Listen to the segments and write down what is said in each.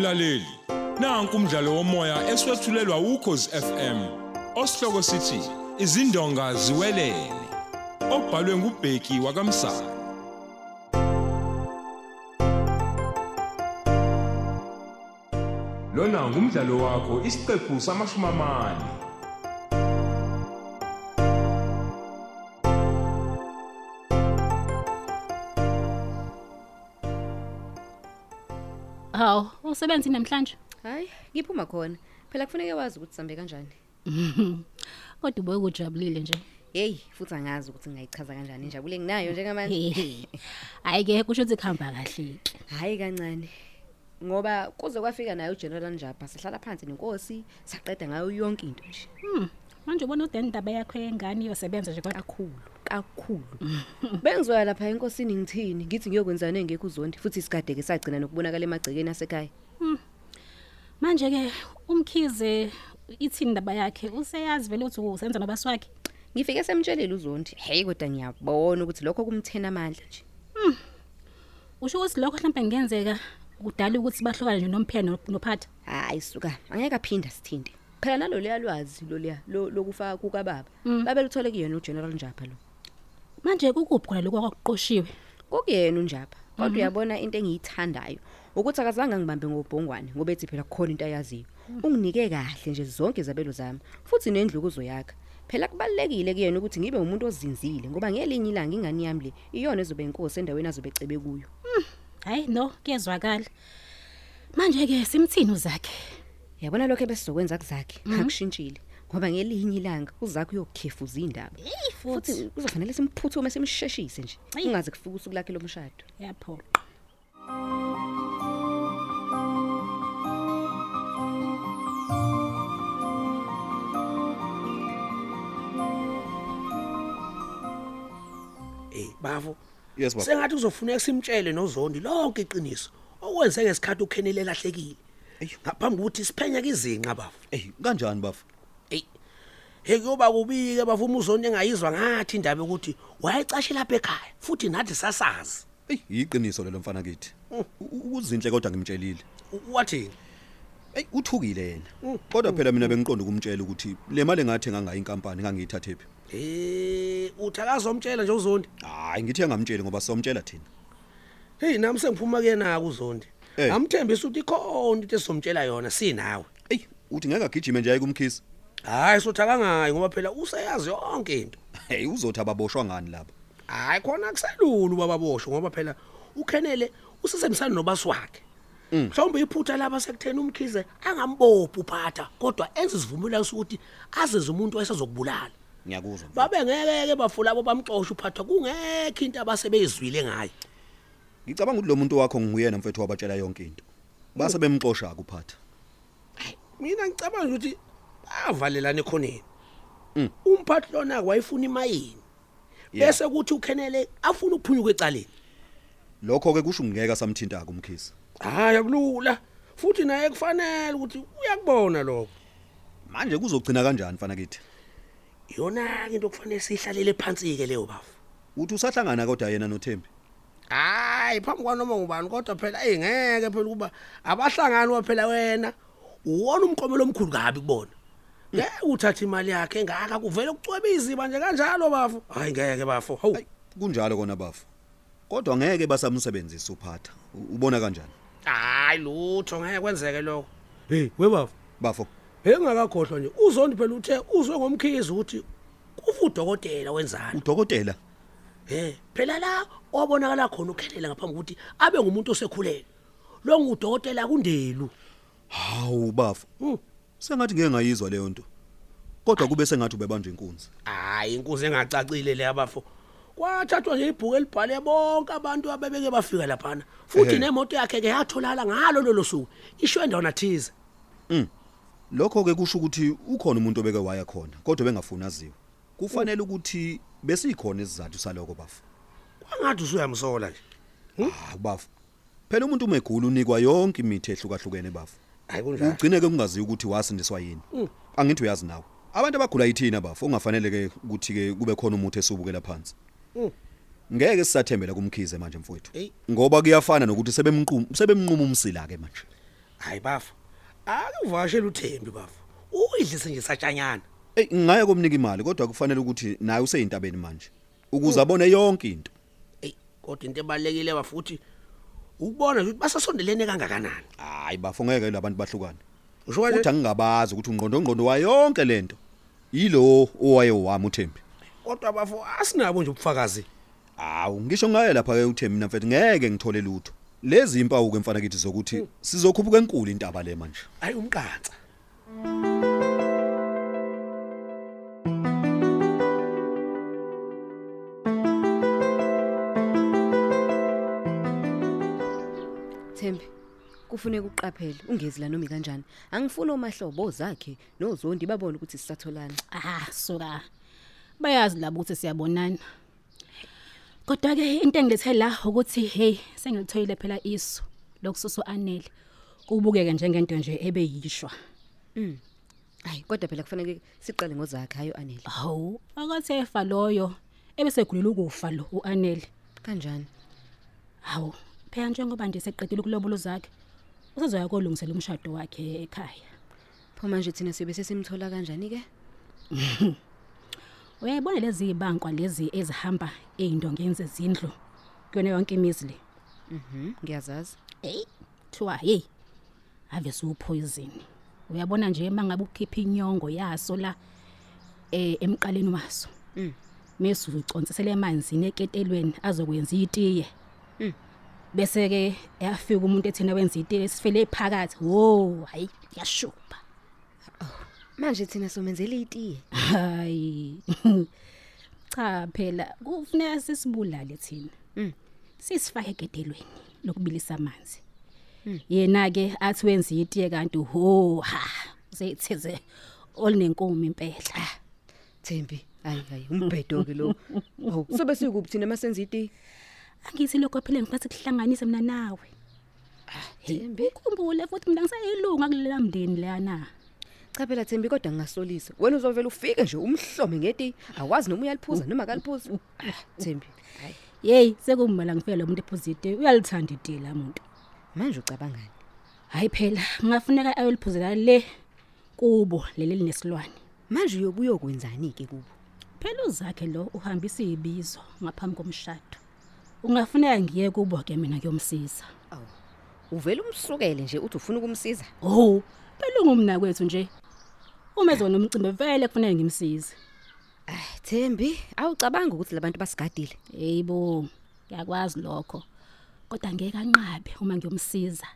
mlaleli nanku umdlalo womoya eswetshulelwa ukhozi FM osihloko sithi izindonga ziwelele. Obhalwe ngubheki wakamsana. Lona ngumdlalo wakho isiqephu samashumi amane Hawu, usebenzi namhlanje? Hayi, ngiphuma khona. Phela kufuneka wazi ukuthi sambe kanjani. Kodwa uboye kujabulile nje. Hey, futhi angazi ukuthi ngayichaza kanjani injabulo enginayo njengamanje. Hayi ke kusho ukuthi khamba kahle. Hayi kancane. Ngoba kuze kwafika naye uGeneral Njapa sihlala phansi nenkosi saqeda ngayo yonke into nje. Manje ubona uDen indaba yakho yengane iyosebenza nje kakhulu. Kakhulu. Bengizoya lapha enkosini ngithini? Ngithi ngiyokwenzana engekho uzondi futhi isikade ke sagcina nokubonakala emagcekeni asekhaya. Manje ke umkhize ithini indaba yakhe useyazi vele ukuthi usenza nobaswakhe. Ngifike semtshelile uzondi. Hey kodwa ngiyabona ukuthi lokho kumthena amandla nje. Usho ukuthi lokho mhlawumbe kungenzeka kudala ukuthi bahlukane nje nomphela no- nophatha. Hayi suka, angeke aphinda sithinde. Phela nalo leyalwazi lo leya lo- lokufa kuka baba. Babe luthole kuyena uGeneral Njapa lo. Manje kukuphi khona lokho kwakuqoshiwe? Kokuyena unjapa. Kodwa uyabona into engiyithandayo ukuthi akazange ngibambe ngobhongwane ngoba ethi phela kukhona into ayaziyo. Unginike kahle nje zonke izabelo zami futhi nendlu kuzoyakha. Phela kubalekile kuyena ukuthi ngibe umuntu ozinzile ngoba ngelinye ilanga ingane yami le iyona ezobe inkosi endaweni azobe ecebe kuyo. Hayi no, kuyezwakala. Manje ke simthini uzakhe? Yabona lokho ebesizokwenza kuzakhe akushintshile ngoba ngelinye ilanga uzakhe uyokukhefuza indaba. Hey Futhi kuzofanele simphuthume simsheshise nje. Ayi. Ungaze kufike usuku lakhe lomshado. yaphoqa. Eh bafo Yes baba. sengathi uzofuneka simtshele nozondi lonke iqiniso okwenze ngesikhathi ukhenele lahlekile Eyi. ngaphambi kokuthi siphenye izinqa bafo Ey, kanjani bafu? Hey hey kuyoba kubike bafuma uzondi engayizwa ngathi indaba ukuthi wayecashe lapha ekhaya futhi nathi sasazi Ey, iqiniso lelo mfana kithi. U- u- Uzinhle kodwa ngimtshelile. Wathini Ey, uthukile yena. Kodwa phela mina bengiqonda ukumtshela ukuthi le mali engathi nganga inkampani ngangiyithathephi. eh uthakazomtshela nje uzondi Hayi, ngithi angamtsheli ngoba somtshela thina. hey nami sengiphuma kuyena uzondi Eh. amthembisa ukuthi ikhona into esizomtshela yona sinawe Ey, uthi ngeke agijime nje ayikumkhisi. Hayi sothakangayo ngoba phela useyazi yonke into Hey, uzothi ababoshwa ngani lapha? hayi khona kuselulu bababosho ngoba phela ukhenele usesemsana nobaswakhe mhlawumbe iphutha laba sekuthena umkhize angambophi uphatha kodwa enze isivumelwano sokuthi azeze umuntu wayesezokubulala Ngiyakuzwa. babe ngeke bafula abo bamxoshwa uphatha kungekho into abasebeyizwile ngayo Ngicabanga ukuthi lo muntu wakho nguyena mfethu wabatshela yonke into. Base bemxosha kuphatha. mina ngicabanga ukuthi bavalelana ekhoneni. Umphathi lona wayifuna imayini. Bese kuthi ukhenele afuna ukuphunyuka ecaleni. Lokho ke kusho ngeke samthinta kumkhisi. hayi akulula. Futhi naye kufanele ukuthi uyakubona lokho. Manje kuzogcina kanjani mfana kithi? yona into okufanele sihlalele phansi ke leyo bafu Uthi usahlangana kodwa yena noThembi. hayi phambi kwanoma ngubani kodwa phela eyingeke phela kuba abahlangani waphela wena. Uwona umqomelo omkhulu kabi kubona. Ngeke uthathe imali yakhe engaka kuvele kucwebe iziba nje kanjalo bafu hayi ngeke bafu hawu Hayi, kunjalo kona bafu. Kodwa ngeke basamsebenzisa uphatha. U- Ubona kanjani? hayi lutho ngeke kwenzeke lokho hey webafu Bafo. engakakhohlwa nje uzondi phela uthe uzwe ngomkhizi ukuthi kufa udokotela wenzani Udokotela. Eh, phela la obonakala khona ukhelela ngaphambi ukuthi abe ngumuntu osekhulelwe. Lo ngudokotela kundelu. Hawu bafo. Mm. Sengathi ngeke ngayizwa leyo nto. Kodwa kube sengathi ubebanje inkunzi. Hayi inkuzi engacacile le abafo. Kwathathwa nje ibhuku elibhale bonke abantu abebeke bafika laphana. Futhi Ehhe. nemoto yakhe ke yatholala ngalo lolo suku. Ishwe endawana thize. Lokho ke kusho ukuthi ukhona umuntu obeke waya khona, kodwa bengafuna aziwe. Kufanele ukuthi besikhona isizathu saloko bafo. Kwangathi usuyamsola nje. Ah bafo. Phela umuntu umegula unikwa yonke imithi ehlukahlukene bafo. Hayi kunjalo. Ugcine ke kungaziwa ukuthi wasindiswa yini. Angithi uyazi nawe. Abantu abagula yithina bafo, ungafanele ke ukuthi ke kube khona umuthi esubukela phansi. Mm. Ngeke sisathembela kumkhize manje mfowethu. Ey. Ngoba kuyafana nokuthi sebemnquma sebemnquma umsila ke manje. hayi bafu akuvashela uThembi bafu uyidlise nje satshanyana Ey ngaya komnika imali kodwa kufanele ukuthi naye useyintabeni manje. Ukuze abone yonke into. hey kodwa into ebalekile bafuthi ukubona nje ukuthi basasondelene kangakanani Hayi bafo ngeke labantu bahlukane. usho kanje Futhi angingabazi ukuthi ungqondo ngqondo wa yonke lento. Yilo owaye wami uThembi. kodwa bafu asinabo nje ubufakazi Awu ngisho ngaye lapha ke uThembi mina mfethu ngeke ngithole lutho. Lezi impawu ke mfana kithi zokuthi sizokhuphuka enkulu intaba le manje. hayi umqansa kufuneka uqaphele ungezi la noma kanjani angifuni omahlobo ozakhe nozondi babone ukuthi sisatholana ah suka. Bayazi labo ukuthi siyabonana. Kodwa ke into engilethe la ukuthi hey sengilithoyile phela isu lokususo anele kubukeke njengento nje ebeyishwa. Hayi kodwa phela kufanele siqale ngozakhe hayo anele hawu akathefa loyo ebese gulela ukufa lo uanele kanjani? Hawu phela njengoba nje seqedile ukulobolo zakhe usezoya kolungisela umshado wakhe ekhaya. Pho manje thina sibe sesimthola kanjani ke? Uyayibona lezi ibankwa lezi ezihamba eindongeni zezindlu kuyona yonke imizi le. Mhm ngiyazazi. Hey thiwa hey. Ave supoison. Uyabona nje mangabe ukhipha inyongo yaso la eh emqaleni waso. Mm. mesu uconsisele emanzini eketelweni azokwenza itiye. Bese ke yafika umuntu ethina wenza itiye sifele phakathi. Wo hayi yashuba manje thina somenzele itiye? Hayi. Cha phela kufuneka sisibulale thina. Mm. sisifake egedelweni lokubilisa amanzi. Yena ke athi wenza itiye kanti ho ha seyithize olinenkomo impela. Thembi hayi hayi umbhedo ke lo. Awu sobe sikuphi thina masenza itiye? Angithi lokho phela ngifathi kuhlanganise mina nawe. Thembi. Ukhumbule futhi mina ngisayilunga kulela mndeni lana cha phela Thembi kodwa ngingasolisa. Wena uzovela ufike nje umhlome ngeti awazi noma uyaliphuza noma akaliphuza Ah, Thembi hayi. Hey sekumala ngifike lo muntu ephuzite. Uyalithanda itiye la muntu? Manje ucabangani? Hayi phela ngafuneka ayoliphuzela le kubo leli linesilwane manje uyobuya ukwenzani ke kubo? Phela uzakhe lo uhambisa izibizo ngaphambi komshado. Ungafuneka ngiye kubo ke mina kuyomsiza awu uvela umsukele nje uthi ufuna ukumsiza oh phela ungumna kwethu nje uma ezona umcimbi vele kufanele ngimsize ah Thembi awucabanga ukuthi labantu basigadile Yebo, ngiyakwazi lokho. Kodwa ngeke anqabe uma ngiyomsiza.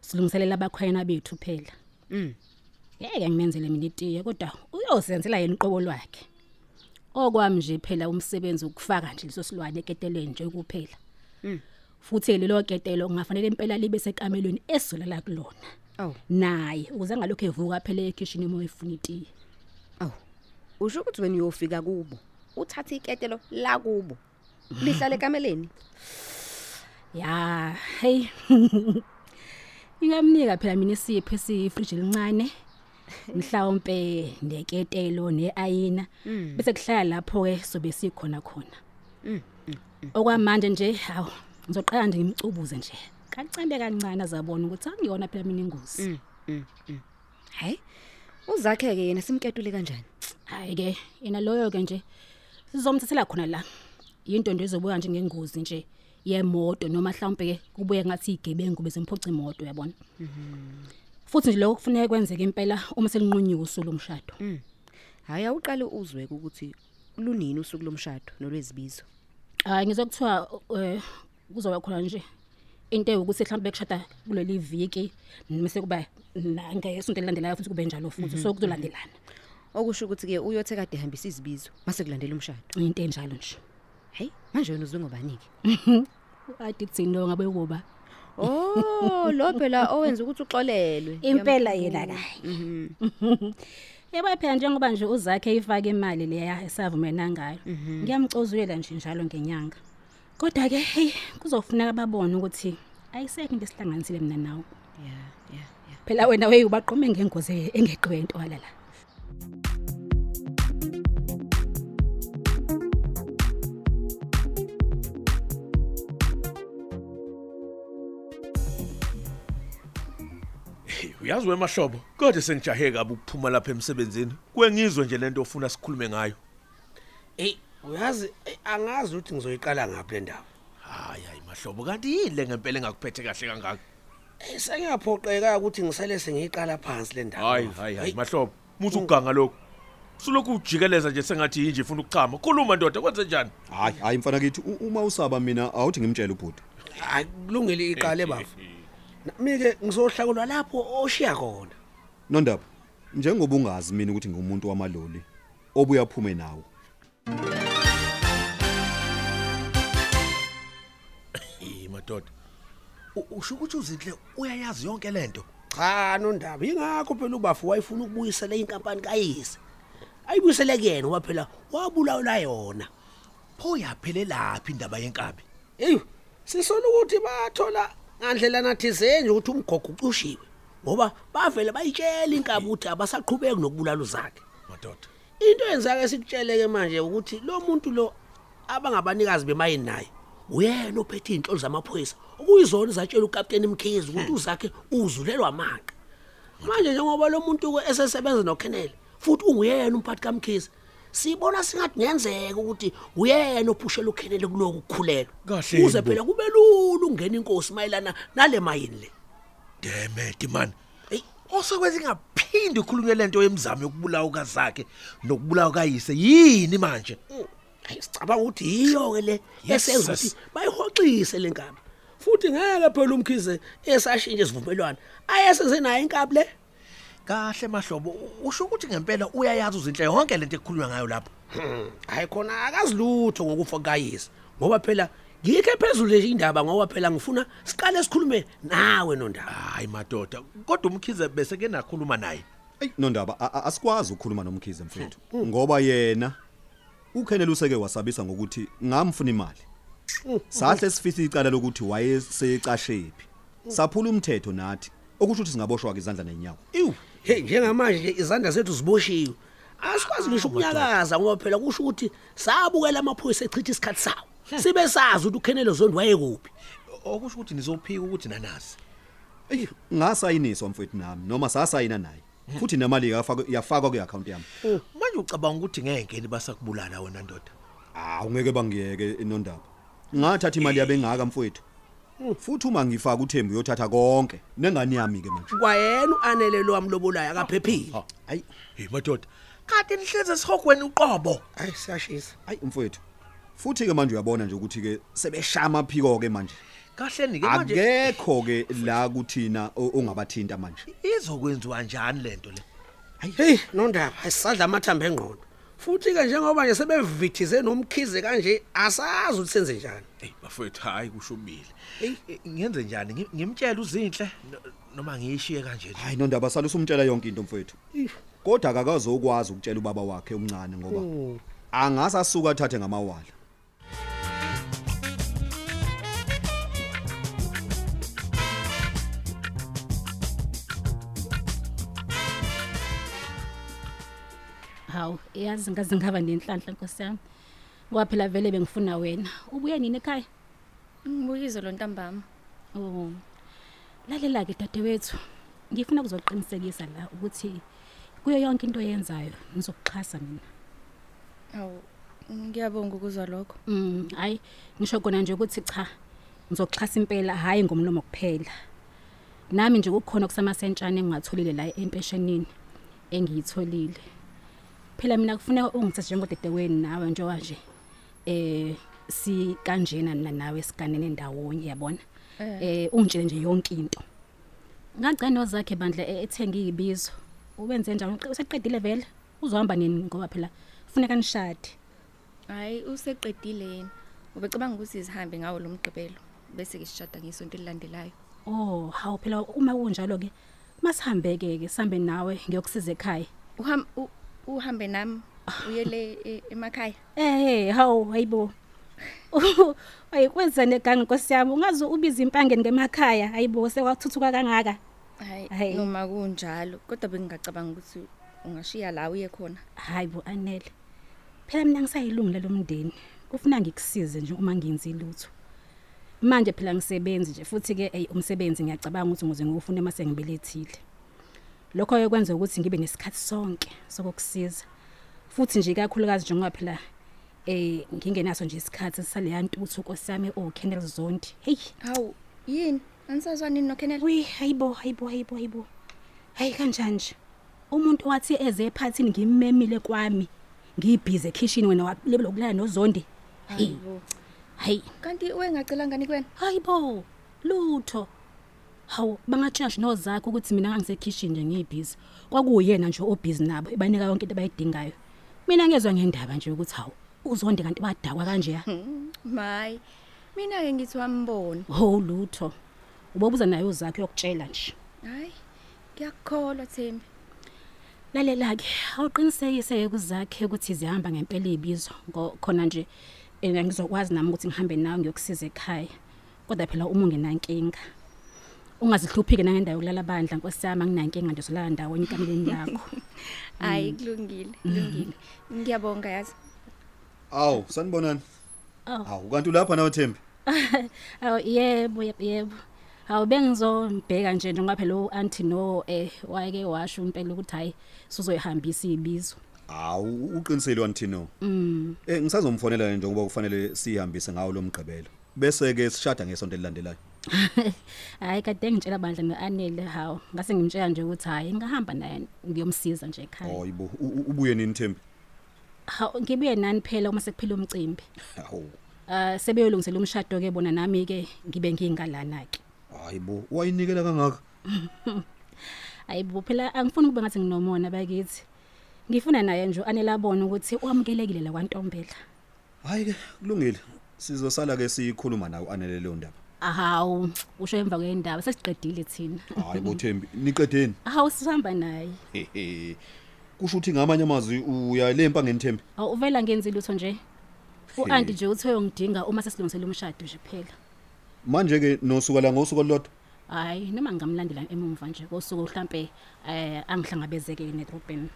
Silungiselela abakhwayana bethu phela. mm Ngeke ngimenzele mina itiye kodwa uyosenzela yena uqobo lwakhe. Okwami nje phela umsebenzi ukufaka nje leso silwane eketeleni nje kuphela. Mm. Futhi lelo ketelo kungafanele impela libe sekamelweni esolala kulona. awu Naye ukuze ngalokho evuka phela ekitchen uma efuna itiye. awu usho ukuthi wena uyofika kubo uthatha iketelo la kubo lihlale kameleni Ya, hey. Ingamnika phela mina isipho esifridge elincane. Mhlawumbe neketelo neayina bese kuhlala lapho ke sobe sikhona khona. Okwamanje nje hawo ngizoqala nje ngimcubuze nje. Kancane kancane azabona ukuthi angiyona phela mina ingozi. hayi uzakhe ke yena simketule kanjani Hayi ke yena loyo ke nje sizomthathela khona la. Into nje ezobuya nje ngengozi nje yemoto noma mhlawumbe ke kubuye ngathi igebengu bese mphoca imoto uyabona. Futhi nje lokho kufanele kwenzeke impela uma selinqunyiwe usuku lomshado. hayi awuqale uzwe ukuthi lunini usuku lomshado nolwezibizo Hayi ngizokuthiwa eh kuzoba khona nje into ewukuthi mhlawumbe kushada kuleli viki bese kuba ngesonto elilandelayo futhi kube njalo futhi so kuzolandelana. okusho ukuthi ke uyothe kade ehambisa izibizo mase kulandela umshado Into enjalo nje. hey manje wena uzwe ngobani ke Adi tsino ngabe kuba oh lo phela owenza ukuthi uxolelwe impela yena kayi. Yebo phela njengoba nje uzakhe ifake imali leya esavumena ngayo. Ngiyamcozulela nje njalo ngenyanga. Kodwa ke hey kuzofuneka babone ukuthi ayisekho into esihlanganisile mina nawe. ya ya ya Phela wena weyubaqome ngengozi engeqiwe into walala. Uyazi wemahlobo, kodwa sengijahe kabi ukuphuma lapha emsebenzini. Kwengizwe nje lento ofuna sikhulume ngayo. Ey, uyazi ey, angazi ukuthi ngizoyiqala ngaphi le ndaba. Hayi hayi mahlobo, kanti yini ngempela engakuphethe kahle kangaka? Ey, sengiyaphoqeka ukuthi ngisale sengiyiqala phansi le ndaba. Hayi hayi hayi mahlobo, muthi ukuganga lokho. Sulokhu ujikeleza nje sengathi yinje ufuna ukuchama. Khuluma ndoda, kwenze njani? hayi hayi mfana kithi u- uma usaba mina awuthi ngimtshele ubhuti Hayi kulungile iqale bafu. Mike ngizohlakulwa lapho oshiya khona. nondaba njengoba ungazi mina ukuthi ngumuntu wamaloli obuya aphume nawo Eh madoda. U- Usho ukuthi uzinhle uyayazi yonke lento. Cha nondaba ingakho phela ubafu wayefuna ukubuyisela inkampani kayise. Ayibuyisele kuyena ngoba phela wabulawula yona. Pho yaphelelaphi indaba yenkabi? Ey, sisola ukuthi bathola ngandlela nathi zenje ukuthi umgogo ucushiwe ngoba bavele bayitshela inkabi ukuthi abasaqhubeki nokubulala uzakhe. Madoda. Into yenzake sikutsheleke manje ukuthi lo muntu lo abangabanikazi bemayini naye uyena ophethe inhlolo zamaphoyisa okuyizona izatshela ukapteni Mkhizi ukuthi uzakhe uzulelwa amanqa. Manje njengoba lo muntu ke esesebenza noKenneth futhi unguyena umphathi kaMkhizi sibona singathi ngenzeka ukuthi uyena ophushela uKenneth kuloku kukhulelwa. Kahle Uze yini bo? phela kube lula ukungena inkosi mayelana nale mayini le. Damn it man. Hey, Osekwenza ingaphindi ukhulunywe lento yemizamo yokubulawa kazakhe nokubulawa kayise yini manje? Hayi sicabanga ukuthi yiyo ke le Yes, esenza sis. ukuthi bayihoxise lenkaba. Futhi ngeke phela umkhize esashintshe isivumelwano. Ayesenze naye inkabi le. Kahle mahlobo, u- usho ukuthi ngempela uyayazi uzinhle yonke lento ekhulunywa ngayo lapha. Hmm, Hayi khona akazilutho ngokufa kayise. Ngoba phela ngikhe phezulu nje indaba ngoba phela ngifuna siqale sikhulume nawe nondaba. Hayi madoda, kodwa umkhize bese ke nakhuluma naye. Ey nondaba a- a- asikwazi ukukhuluma nomkhize mfethu ngoba yena uKenneth useke wasabisa ngokuthi ngamfuna imali. Sahle sifisa icala lokuthi wayesecashephi. Saphula umthetho nathi okusho ukuthi singaboshwa ke izandla nenyawo. Ew, Hey njengamanje nje izandla zethu ziboshiwe. Asikwazi ngisho ukunyakaza ngoba phela kusho ukuthi sabukela amaphoyisa echitha isikhathi sawo. Sibe sazi ukuthi uKenneth Zondi wayekuphi. okusho ukuthi nizophika ukuthi nanasi. Ey ngasayiniswa mfethu nami noma sasayina naye. Futhi nemali yafakwa yafakwa ku account yami. Manje ucabanga ukuthi ngeke libasakubulala wena ndoda. Ah ungeke bangiyeke inondaba. Ngathatha imali yabe ngaka mfowethu. Futhi uma ngifaka uThembu uyothatha konke nengane yami ke manje. Kwayena uanele lo wamlobolayo akaphephile. Hayi Hey madoda, kanti nihleze sihogweni uqobo. Hayi siyashisa. hayi mfowethu. Futhi ke manje uyabona nje ukuthi ke sebeshama phiko ke manje. Kahle ni ke manje Akekho ke la kuthina o- ongabathinta manje. izokwenziwa kanjani lento le? Hey nondaba asisadla amathambo engqondo. Futhi ke njengoba nje sebevithize nomkhize kanje asazi ukuthi senze njani. Hey bafethu hayi kushubile. Hey. Eh, Ngenze njani? Ngi- Ngimtshela uzinhle no- noma ngiyishiye kanje nje. Hayi nondaba sala usumtshela yonke into mfowethu. Kodwa akakazokwazi ukutshela ubaba wakhe omncane ngoba angasa asuka athathe ngamawala. Hawu, yazi ngaze ngaba nenhlanhla Nkosi yami. Ngoba phela vele bengifuna wena. Ubuye nini ekhaya? Ngibuyizo lo ntambama. Oh. Lalela ke dadewethu. Ngifuna kuzoqinisekisa la ukuthi kuyo yonke into oyenzayo ngizokuxhasa mina. Awu ngiyabonga ukuzwa lokho. Mm, hayi ngisho kona nje ukuthi cha. Ngizokuxhasa impela hayi ngomlomo kuphela. Nami nje kukhona kusamasentshane engingatholile la empeshenini engiyitholile. Phela mina kufuneka ungithathe njengodedekweni nawe njengoba nje eh si kanjena na nawe siganene ndawonye yabona. Eh ungitshele nje yonke into. Ngagcina zakhe bandla e- ethenga izibizo. Ubenze njani? Useqedile vele? Uzohamba nini ngoba phela kufuneka nishade. Hayi useqedile yena. Ubecabanga ukuthi sihambe ngawo lo mgqibelo bese ke sishada ngisonto elilandelayo. Oh, hawu phela uma kunjalo ke masihambeke ke sambe nawe ngiyokusiza ekhaya. Uham u- uhambe nami uyele e- emakhaya. Eh, hawu hayibo. Ayikwenza negangi Nkosi yami, ungaze ubiza impangeni ngemakhaya, hayibo sekwathuthuka kangaka. Hayi. Hayi noma kunjalo kodwa bengingacabanga ukuthi ungashiya la uye khona. Hayibo anele. Phela mina ngisayilungile lomndeni. Kufuna ngikusize nje uma ngenzi lutho. Manje phela ngisebenzi nje futhi ke ey umsebenzi ngiyacabanga ukuthi ngize ngufune mase ngibelethile. Lokho kwenza ukuthi ngibe nesikhathi sonke sokukusiza. Futhi nje kakhulukazi njengoba phela eh ngingenaso nje isikhathi saleya ntuthu nkosami oKennel Zondi. Hey! Hawu, yini? Anisazwani nini noKennel? wi hayibo hayibo hayibo hayibo. Hayi kanjani nje? Umuntu wathi eze ephathini ngimemile kwami. Ngibhize kitchen wena walebela ukulala noZondi. Hey! Hayibo. hayi Kanti wengacela ngani kuwena? hayibo! Lutho! Hawu bangatshashi nozakho ukuthi mina ngangisekitchen nje ngibhizi kwakuyena nje obhizi nabo ebanika yonke into abayidingayo mina ngezwe ngendaba nje ukuthi hawu uzonde kanti badakwa kanje ya Mayi. Mina ke ngithi wambona. ho lutho ubobuza naye uzakho yokutshela nje Hayi. Ngiyakukholwa Thembi. lalela ke awuqinisekise kuzakhe ukuthi zihamba ngempela izibizo khona nje eh, ngizokwazi nami ukuthi ngihambe nawe ngiyokusiza ekhaya kodwa phela uma ungenankinga ungazihluphike nangendawo yokulala bandla nkosiyami anginankinga nje solala ndawonye ikameleni lakho Hayi kulungile, kulungile. Ngiyabonga yazi. Awu, sanibonani. Awu. Awu, kanti ulapha nawe Thembi? awu yebo yebo, yebo awu bengizombheka nje njengoba phela u-anti no eh wayeke washo impela ukuthi hayi sizoyihambisa ibizo Awu, uqinisele wanthino. Mm. Eh ngisazomfonela nje ngoba kufanele sihambise ngawo lo mgqibelo. Bese ke sishada ngesonto elilandelayo. Hayi kade ngitshela bandla no-anele hawu ngase ngimtshela nje ukuthi hayi ngahamba naye ngiyomsiza nje ekhaya Hayibo, u- u- ubuye nini Thembi? hawu ngibuye nani phela uma sekuphela umcimbi Hawu. uh sebeyolungisela umshado ke bona nami ke ngibe ngingalana ke Hayibo, wayinikela kangaka? ayibo phela angifuni kube ngathi nginomona bakithi ngifuna naye nje u-anele abone ukuthi wamukelekile la kwantombela Hayi ke, kulungile. Sizosala ke sikhuluma nawe anele leyo ndaba. Hawu usho emva kwendaba sesiqedile thina Hayibo Thembi, niqedeni. hawu sihamba naye Hehe. Kusho ukuthi ngamanye amazwi uyalempa ngenithembi. awu uvela ngenzi lutho nje u-anti nje uthe uyongidinga uma sesilungisela umshado nje phela Manje ke nosuka la ngosuku olodwa. hayi noma ngingamlandela emumva nje kosuku mhlambe eh angihlangabezeke nedrobheni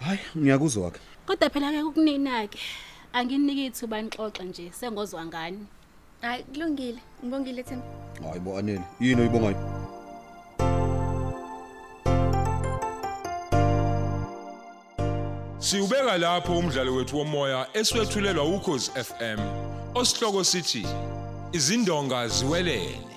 Hayi, ngiyakuzwa ke. kodwa phela ke ukunina ke anginiki ithuba nixoxe nje sengozwa ngani Hayi kulungile. Ngibongile Thembi. Hayibo anele. Yini oyibongayo? Siubeka lapho umdlalo wethu womoya eswetshulelwa ukhozi FM. Osihloko sithi izindonga ziwelele.